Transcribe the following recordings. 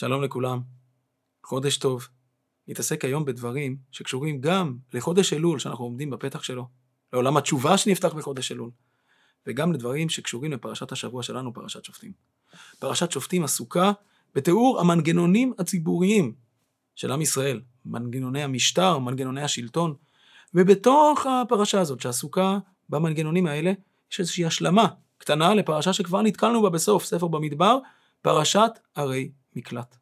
שלום לכולם, חודש טוב. נתעסק היום בדברים שקשורים גם לחודש אלול שאנחנו עומדים בפתח שלו, לעולם התשובה שנפתח בחודש אלול, וגם לדברים שקשורים לפרשת השבוע שלנו, פרשת שופטים. פרשת שופטים עסוקה בתיאור המנגנונים הציבוריים של עם ישראל, מנגנוני המשטר, מנגנוני השלטון, ובתוך הפרשה הזאת שעסוקה במנגנונים האלה, יש איזושהי השלמה קטנה לפרשה שכבר נתקלנו בה בסוף, ספר במדבר, פרשת ערי מקלט.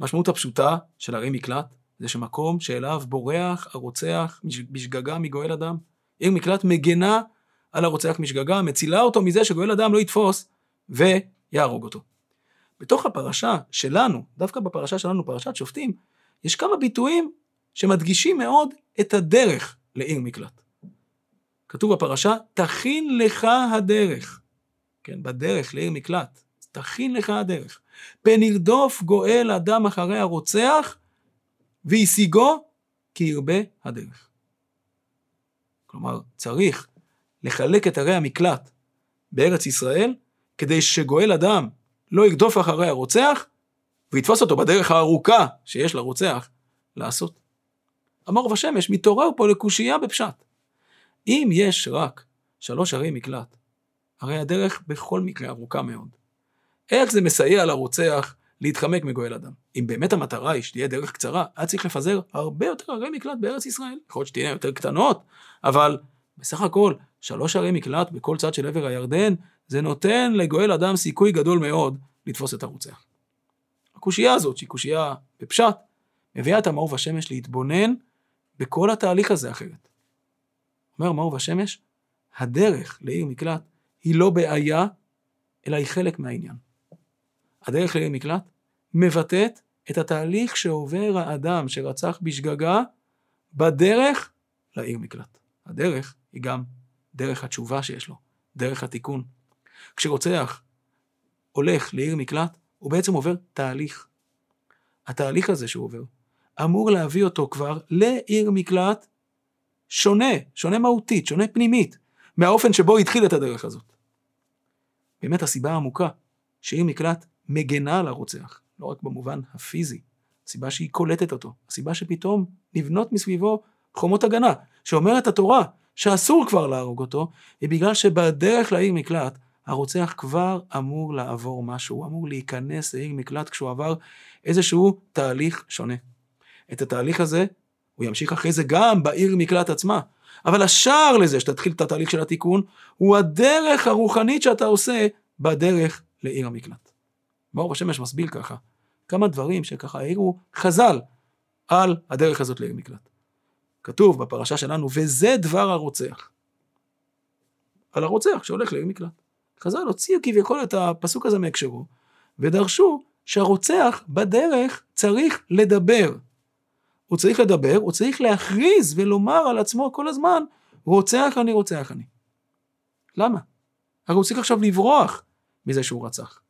המשמעות הפשוטה של ערי מקלט זה שמקום שאליו בורח הרוצח בשגגה מגואל אדם. עיר מקלט מגנה על הרוצח משגגה, מצילה אותו מזה שגואל אדם לא יתפוס ויהרוג אותו. בתוך הפרשה שלנו, דווקא בפרשה שלנו, פרשת שופטים, יש כמה ביטויים שמדגישים מאוד את הדרך לעיר מקלט. כתוב בפרשה, תכין לך הדרך. כן, בדרך לעיר מקלט. תכין לך הדרך. פן ירדוף גואל אדם אחרי הרוצח, והשיגו כי ירבה הדרך. כלומר, צריך לחלק את ערי המקלט בארץ ישראל, כדי שגואל אדם לא ירדוף אחרי הרוצח, ויתפוס אותו בדרך הארוכה שיש לרוצח לעשות. המור ושמש מתעורר פה לקושייה בפשט. אם יש רק שלוש ערי מקלט, הרי הדרך בכל מקרה ארוכה מאוד. איך זה מסייע לרוצח להתחמק מגואל אדם? אם באמת המטרה היא שתהיה דרך קצרה, היה צריך לפזר הרבה יותר ערי מקלט בארץ ישראל. יכול להיות שתהיה יותר קטנות, אבל בסך הכל, שלוש ערי מקלט בכל צד של עבר הירדן, זה נותן לגואל אדם סיכוי גדול מאוד לתפוס את הרוצח. הקושייה הזאת, שהיא קושייה בפשט, מביאה את המאור והשמש להתבונן בכל התהליך הזה אחרת. אומר מאור והשמש, הדרך לעיר מקלט היא לא בעיה, אלא היא חלק מהעניין. הדרך לעיר מקלט מבטאת את התהליך שעובר האדם שרצח בשגגה בדרך לעיר מקלט. הדרך היא גם דרך התשובה שיש לו, דרך התיקון. כשרוצח הולך לעיר מקלט, הוא בעצם עובר תהליך. התהליך הזה שהוא עובר, אמור להביא אותו כבר לעיר מקלט שונה, שונה מהותית, שונה פנימית, מהאופן שבו התחיל את הדרך הזאת. באמת הסיבה העמוקה שעיר מקלט מגנה על הרוצח, לא רק במובן הפיזי, הסיבה שהיא קולטת אותו, הסיבה שפתאום נבנות מסביבו חומות הגנה, שאומרת התורה שאסור כבר להרוג אותו, היא בגלל שבדרך לעיר מקלט, הרוצח כבר אמור לעבור משהו, הוא אמור להיכנס לעיר מקלט כשהוא עבר איזשהו תהליך שונה. את התהליך הזה הוא ימשיך אחרי זה גם בעיר מקלט עצמה. אבל השער לזה שתתחיל את התהליך של התיקון, הוא הדרך הרוחנית שאתה עושה בדרך לעיר המקלט. מאור השמש מסביר ככה, כמה דברים שככה העירו חז"ל על הדרך הזאת לעיר מקלט. כתוב בפרשה שלנו, וזה דבר הרוצח. על הרוצח שהולך לעיר מקלט. חז"ל הוציאו כביכול את הפסוק הזה מהקשרו, ודרשו שהרוצח בדרך צריך לדבר. הוא צריך לדבר, הוא צריך להכריז ולומר על עצמו כל הזמן, רוצח אני, רוצח אני. למה? הרי הוא צריך עכשיו לברוח מזה שהוא רצח.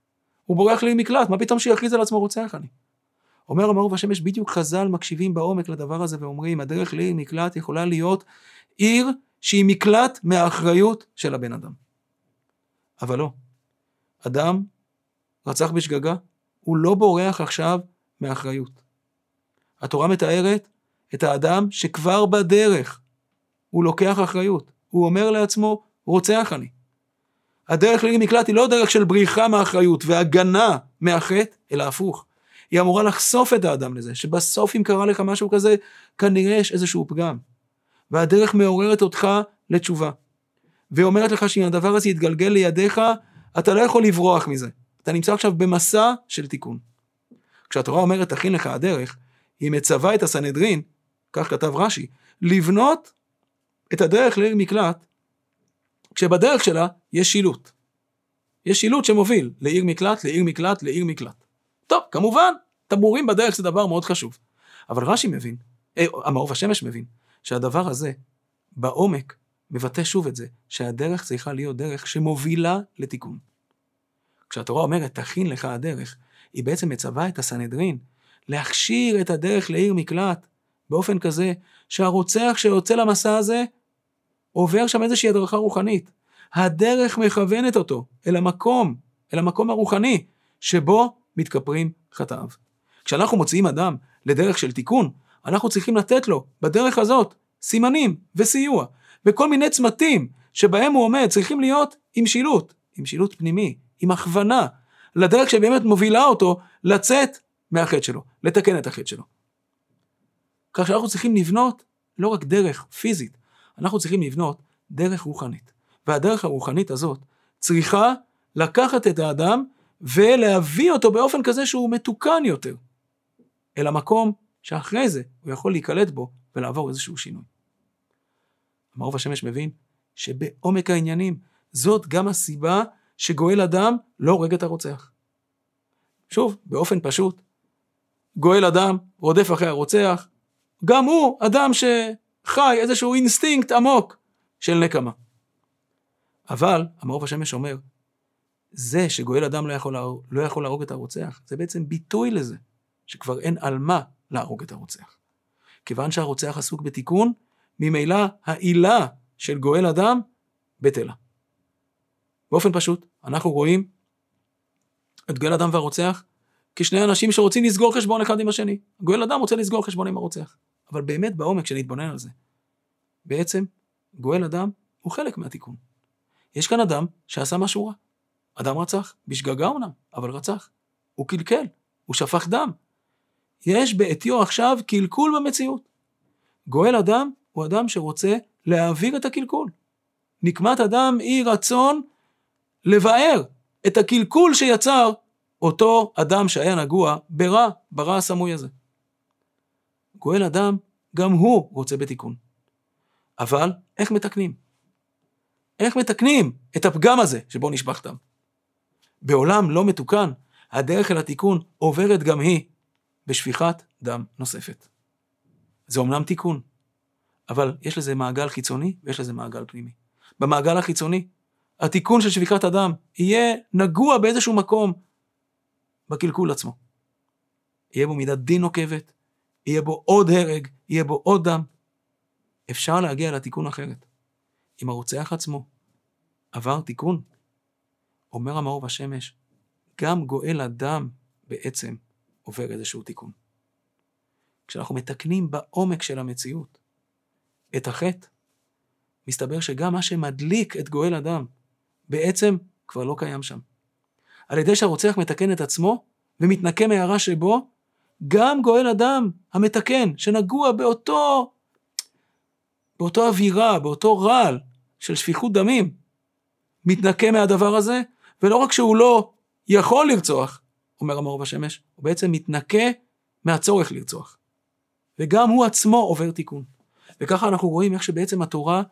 הוא בורח לי מקלט, מה פתאום שיכריז על עצמו רוצח אני? אומר המערוב השמש, בדיוק חז"ל מקשיבים בעומק לדבר הזה ואומרים, הדרך לעיר מקלט יכולה להיות עיר שהיא מקלט מהאחריות של הבן אדם. אבל לא. אדם רצח בשגגה, הוא לא בורח עכשיו מאחריות. התורה מתארת את האדם שכבר בדרך הוא לוקח אחריות. הוא אומר לעצמו, רוצח אני. הדרך לעיר מקלט היא לא דרך של בריחה מאחריות והגנה מהחטא, אלא הפוך. היא אמורה לחשוף את האדם לזה, שבסוף אם קרה לך משהו כזה, כנראה יש איזשהו פגם. והדרך מעוררת אותך לתשובה. ואומרת לך שאם הדבר הזה יתגלגל לידיך, אתה לא יכול לברוח מזה. אתה נמצא עכשיו במסע של תיקון. כשהתורה אומרת תכין לך הדרך, היא מצווה את הסנהדרין, כך כתב רש"י, לבנות את הדרך לעיר מקלט, כשבדרך שלה יש שילוט. יש שילוט שמוביל לעיר מקלט, לעיר מקלט, לעיר מקלט. טוב, כמובן, תמורים בדרך זה דבר מאוד חשוב. אבל רש"י מבין, אה, המעוף השמש מבין, שהדבר הזה, בעומק, מבטא שוב את זה, שהדרך צריכה להיות דרך שמובילה לתיקון. כשהתורה אומרת, תכין לך הדרך, היא בעצם מצווה את הסנהדרין להכשיר את הדרך לעיר מקלט באופן כזה שהרוצח שיוצא למסע הזה עובר שם איזושהי הדרכה רוחנית. הדרך מכוונת אותו אל המקום, אל המקום הרוחני, שבו מתכפרים חטאיו. כשאנחנו מוציאים אדם לדרך של תיקון, אנחנו צריכים לתת לו בדרך הזאת סימנים וסיוע, וכל מיני צמתים שבהם הוא עומד צריכים להיות עם שילוט, עם שילוט פנימי, עם הכוונה, לדרך שבאמת מובילה אותו לצאת מהחטא שלו, לתקן את החטא שלו. כך שאנחנו צריכים לבנות לא רק דרך פיזית, אנחנו צריכים לבנות דרך רוחנית. והדרך הרוחנית הזאת צריכה לקחת את האדם ולהביא אותו באופן כזה שהוא מתוקן יותר, אל המקום שאחרי זה הוא יכול להיקלט בו ולעבור איזשהו שינוי. המערוב השמש מבין שבעומק העניינים זאת גם הסיבה שגואל הדם לא הורג את הרוצח. שוב, באופן פשוט, גואל הדם, רודף אחרי הרוצח, גם הוא אדם שחי איזשהו אינסטינקט עמוק של נקמה. אבל, המאור ושמש אומר, זה שגואל הדם לא יכול, להרוג, לא יכול להרוג את הרוצח, זה בעצם ביטוי לזה, שכבר אין על מה להרוג את הרוצח. כיוון שהרוצח עסוק בתיקון, ממילא העילה של גואל אדם בטלה. באופן פשוט, אנחנו רואים את גואל אדם והרוצח כשני אנשים שרוצים לסגור חשבון אחד עם השני. גואל אדם רוצה לסגור חשבון עם הרוצח. אבל באמת בעומק, כשנתבונן על זה, בעצם גואל אדם הוא חלק מהתיקון. יש כאן אדם שעשה משהו רע. אדם רצח, בשגגה אמנם, אבל רצח. הוא קלקל, הוא שפך דם. יש בעטיו עכשיו קלקול במציאות. גואל אדם הוא אדם שרוצה להעביר את הקלקול. נקמת אדם היא רצון לבאר את הקלקול שיצר אותו אדם שהיה נגוע ברע, ברע הסמוי הזה. גואל אדם, גם הוא רוצה בתיקון. אבל איך מתקנים? איך מתקנים את הפגם הזה שבו נשפך דם? בעולם לא מתוקן, הדרך אל התיקון עוברת גם היא בשפיכת דם נוספת. זה אומנם תיקון, אבל יש לזה מעגל חיצוני ויש לזה מעגל פנימי. במעגל החיצוני, התיקון של שפיכת הדם יהיה נגוע באיזשהו מקום בקלקול עצמו. יהיה בו מידת דין נוקבת, יהיה בו עוד הרג, יהיה בו עוד דם. אפשר להגיע לתיקון אחרת. אם הרוצח עצמו עבר תיקון, אומר המאור בשמש, גם גואל הדם בעצם עובר איזשהו תיקון. כשאנחנו מתקנים בעומק של המציאות את החטא, מסתבר שגם מה שמדליק את גואל הדם בעצם כבר לא קיים שם. על ידי שהרוצח מתקן את עצמו ומתנקה מהרע שבו, גם גואל אדם המתקן, שנגוע באותו, באותו אווירה, באותו רעל של שפיכות דמים, מתנקה מהדבר הזה, ולא רק שהוא לא יכול לרצוח, אומר המאור בשמש, הוא בעצם מתנקה מהצורך לרצוח. וגם הוא עצמו עובר תיקון. וככה אנחנו רואים איך שבעצם התורה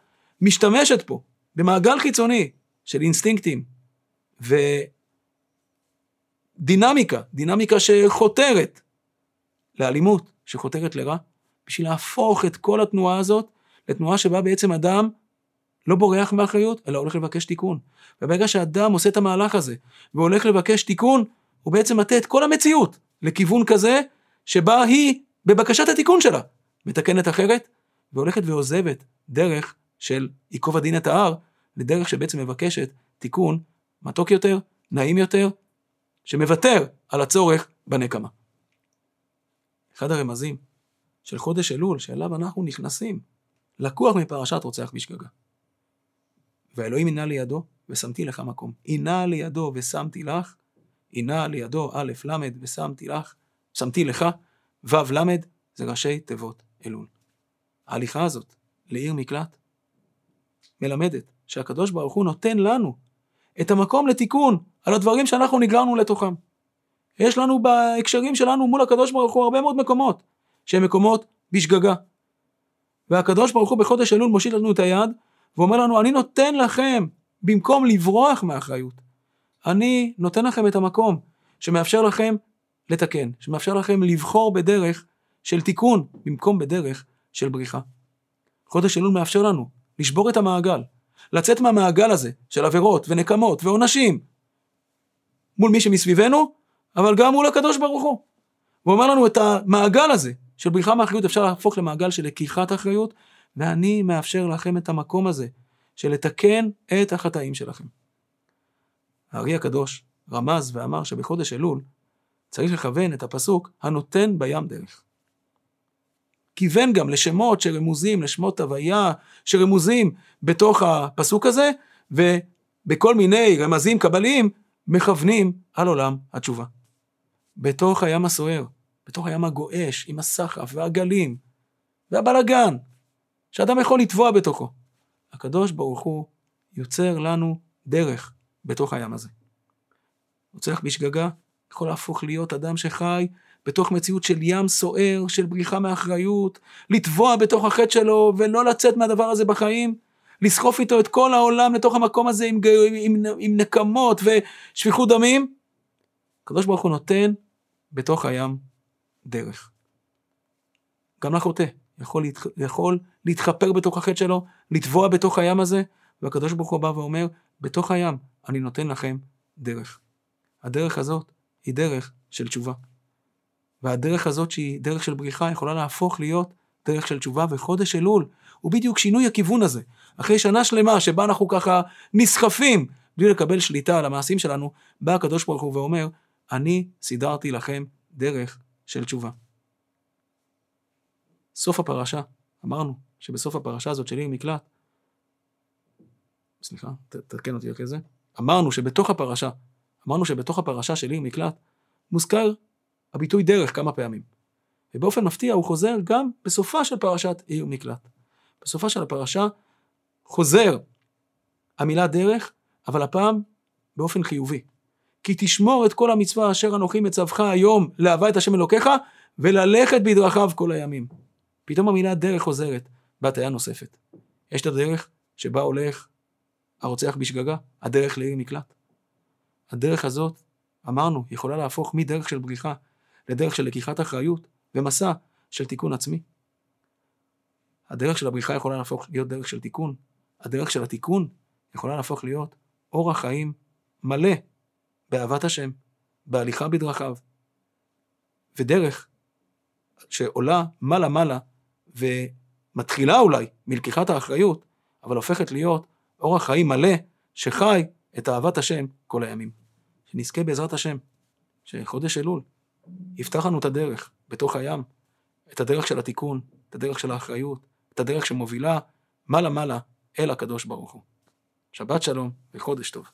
משתמשת פה במעגל חיצוני של אינסטינקטים ודינמיקה, דינמיקה שחותרת לאלימות, שחותרת לרע, בשביל להפוך את כל התנועה הזאת לתנועה שבה בעצם אדם לא בורח מאחריות, אלא הולך לבקש תיקון. וברגע שאדם עושה את המהלך הזה, והולך לבקש תיקון, הוא בעצם מטה את כל המציאות לכיוון כזה, שבה היא, בבקשת התיקון שלה, מתקנת אחרת, והולכת ועוזבת דרך של ייקוב הדין את ההר, לדרך שבעצם מבקשת תיקון מתוק יותר, נעים יותר, שמוותר על הצורך בנקמה. אחד הרמזים של חודש אלול, שאליו אנחנו נכנסים, לקוח מפרשת רוצח בשגגה. והאלוהים עינה לידו, ושמתי לך מקום. עינה לידו ושמתי לך, עינה לידו א' ל' ושמתי לך, שמתי לך, ו' ל', זה ראשי תיבות אלול. ההליכה הזאת לעיר מקלט מלמדת שהקדוש ברוך הוא נותן לנו את המקום לתיקון על הדברים שאנחנו נגררנו לתוכם. יש לנו בהקשרים שלנו מול הקדוש ברוך הוא הרבה מאוד מקומות שהם מקומות בשגגה. והקדוש ברוך הוא בחודש אלול מושיט לנו את היד ואומר לנו אני נותן לכם במקום לברוח מאחריות אני נותן לכם את המקום שמאפשר לכם לתקן, שמאפשר לכם לבחור בדרך של תיקון במקום בדרך של בריחה. חודש אלול מאפשר לנו לשבור את המעגל, לצאת מהמעגל הזה של עבירות ונקמות ועונשים מול מי שמסביבנו אבל גם מול הקדוש ברוך הוא. הוא אומר לנו את המעגל הזה של בריחה מאחריות אפשר להפוך למעגל של לקיחת אחריות, ואני מאפשר לכם את המקום הזה של לתקן את החטאים שלכם. הארי הקדוש רמז ואמר שבחודש אלול צריך לכוון את הפסוק הנותן בים דרך. כיוון גם לשמות שרמוזים, לשמות הוויה שרמוזים בתוך הפסוק הזה, ובכל מיני רמזים קבליים מכוונים על עולם התשובה. בתוך הים הסוער, בתוך הים הגועש, עם הסחף והגלים והבלגן, שאדם יכול לטבוע בתוכו. הקדוש ברוך הוא יוצר לנו דרך בתוך הים הזה. רוצח בשגגה יכול להפוך להיות אדם שחי בתוך מציאות של ים סוער, של בריחה מאחריות, לטבוע בתוך החטא שלו ולא לצאת מהדבר הזה בחיים, לסחוף איתו את כל העולם לתוך המקום הזה עם, עם, עם נקמות ושפיכות דמים. הקדוש ברוך הוא נותן בתוך הים דרך. גם לחוטא יכול, להת... יכול להתחפר בתוך החטא שלו, לטבוע בתוך הים הזה, והקדוש ברוך הוא בא ואומר, בתוך הים אני נותן לכם דרך. הדרך הזאת היא דרך של תשובה. והדרך הזאת שהיא דרך של בריחה יכולה להפוך להיות דרך של תשובה, וחודש אלול הוא בדיוק שינוי הכיוון הזה. אחרי שנה שלמה שבה אנחנו ככה נסחפים בלי לקבל שליטה על המעשים שלנו, בא הקדוש ברוך הוא ואומר, אני סידרתי לכם דרך של תשובה. סוף הפרשה, אמרנו שבסוף הפרשה הזאת של עיר מקלט, סליחה, תתקן אותי אחרי זה, אמרנו שבתוך הפרשה, אמרנו שבתוך הפרשה של עיר מקלט, מוזכר הביטוי דרך כמה פעמים. ובאופן מפתיע הוא חוזר גם בסופה של פרשת עיר מקלט. בסופה של הפרשה חוזר המילה דרך, אבל הפעם באופן חיובי. כי תשמור את כל המצווה אשר אנוכי מצווך היום לאהבה את השם אלוקיך וללכת בדרכיו כל הימים. פתאום המילה דרך חוזרת בהטיה נוספת. יש את הדרך שבה הולך הרוצח בשגגה, הדרך לעיר מקלט. הדרך הזאת, אמרנו, יכולה להפוך מדרך של בריחה לדרך של לקיחת אחריות ומסע של תיקון עצמי. הדרך של הבריחה יכולה להפוך להיות דרך של תיקון. הדרך של התיקון יכולה להפוך להיות אורח חיים מלא באהבת השם, בהליכה בדרכיו, ודרך שעולה מעלה-מעלה ומתחילה אולי מלקיחת האחריות, אבל הופכת להיות אורח חיים מלא שחי את אהבת השם כל הימים. שנזכה בעזרת השם, שחודש אלול יפתח לנו את הדרך בתוך הים, את הדרך של התיקון, את הדרך של האחריות, את הדרך שמובילה מעלה-מעלה אל הקדוש ברוך הוא. שבת שלום וחודש טוב.